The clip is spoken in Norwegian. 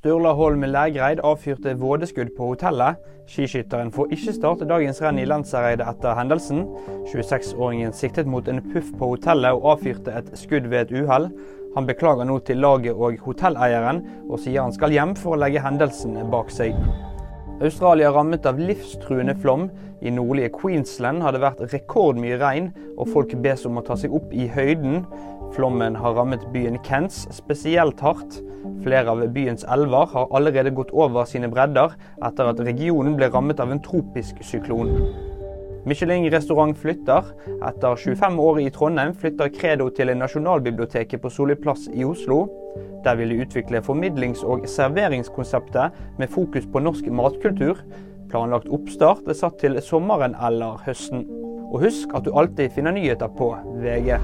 Sturla Holm Lægreid avfyrte vådeskudd på hotellet. Skiskytteren får ikke starte dagens renn i Lensereidet etter hendelsen. 26-åringen siktet mot en puff på hotellet og avfyrte et skudd ved et uhell. Han beklager nå til laget og hotelleieren, og sier han skal hjem for å legge hendelsen bak seg. Australia rammet av livstruende flom. I nordlige Queensland har det vært rekordmye regn, og folk bes om å ta seg opp i høyden. Flommen har rammet byen Kents spesielt hardt. Flere av byens elver har allerede gått over sine bredder etter at regionen ble rammet av en tropisk syklon. Michelin-restaurant flytter. Etter 25 år i Trondheim flytter Credo til Nasjonalbiblioteket på Solli plass i Oslo. Der vil de utvikle formidlings- og serveringskonseptet med fokus på norsk matkultur. Planlagt oppstart er satt til sommeren eller høsten. Og husk at du alltid finner nyheter på VG.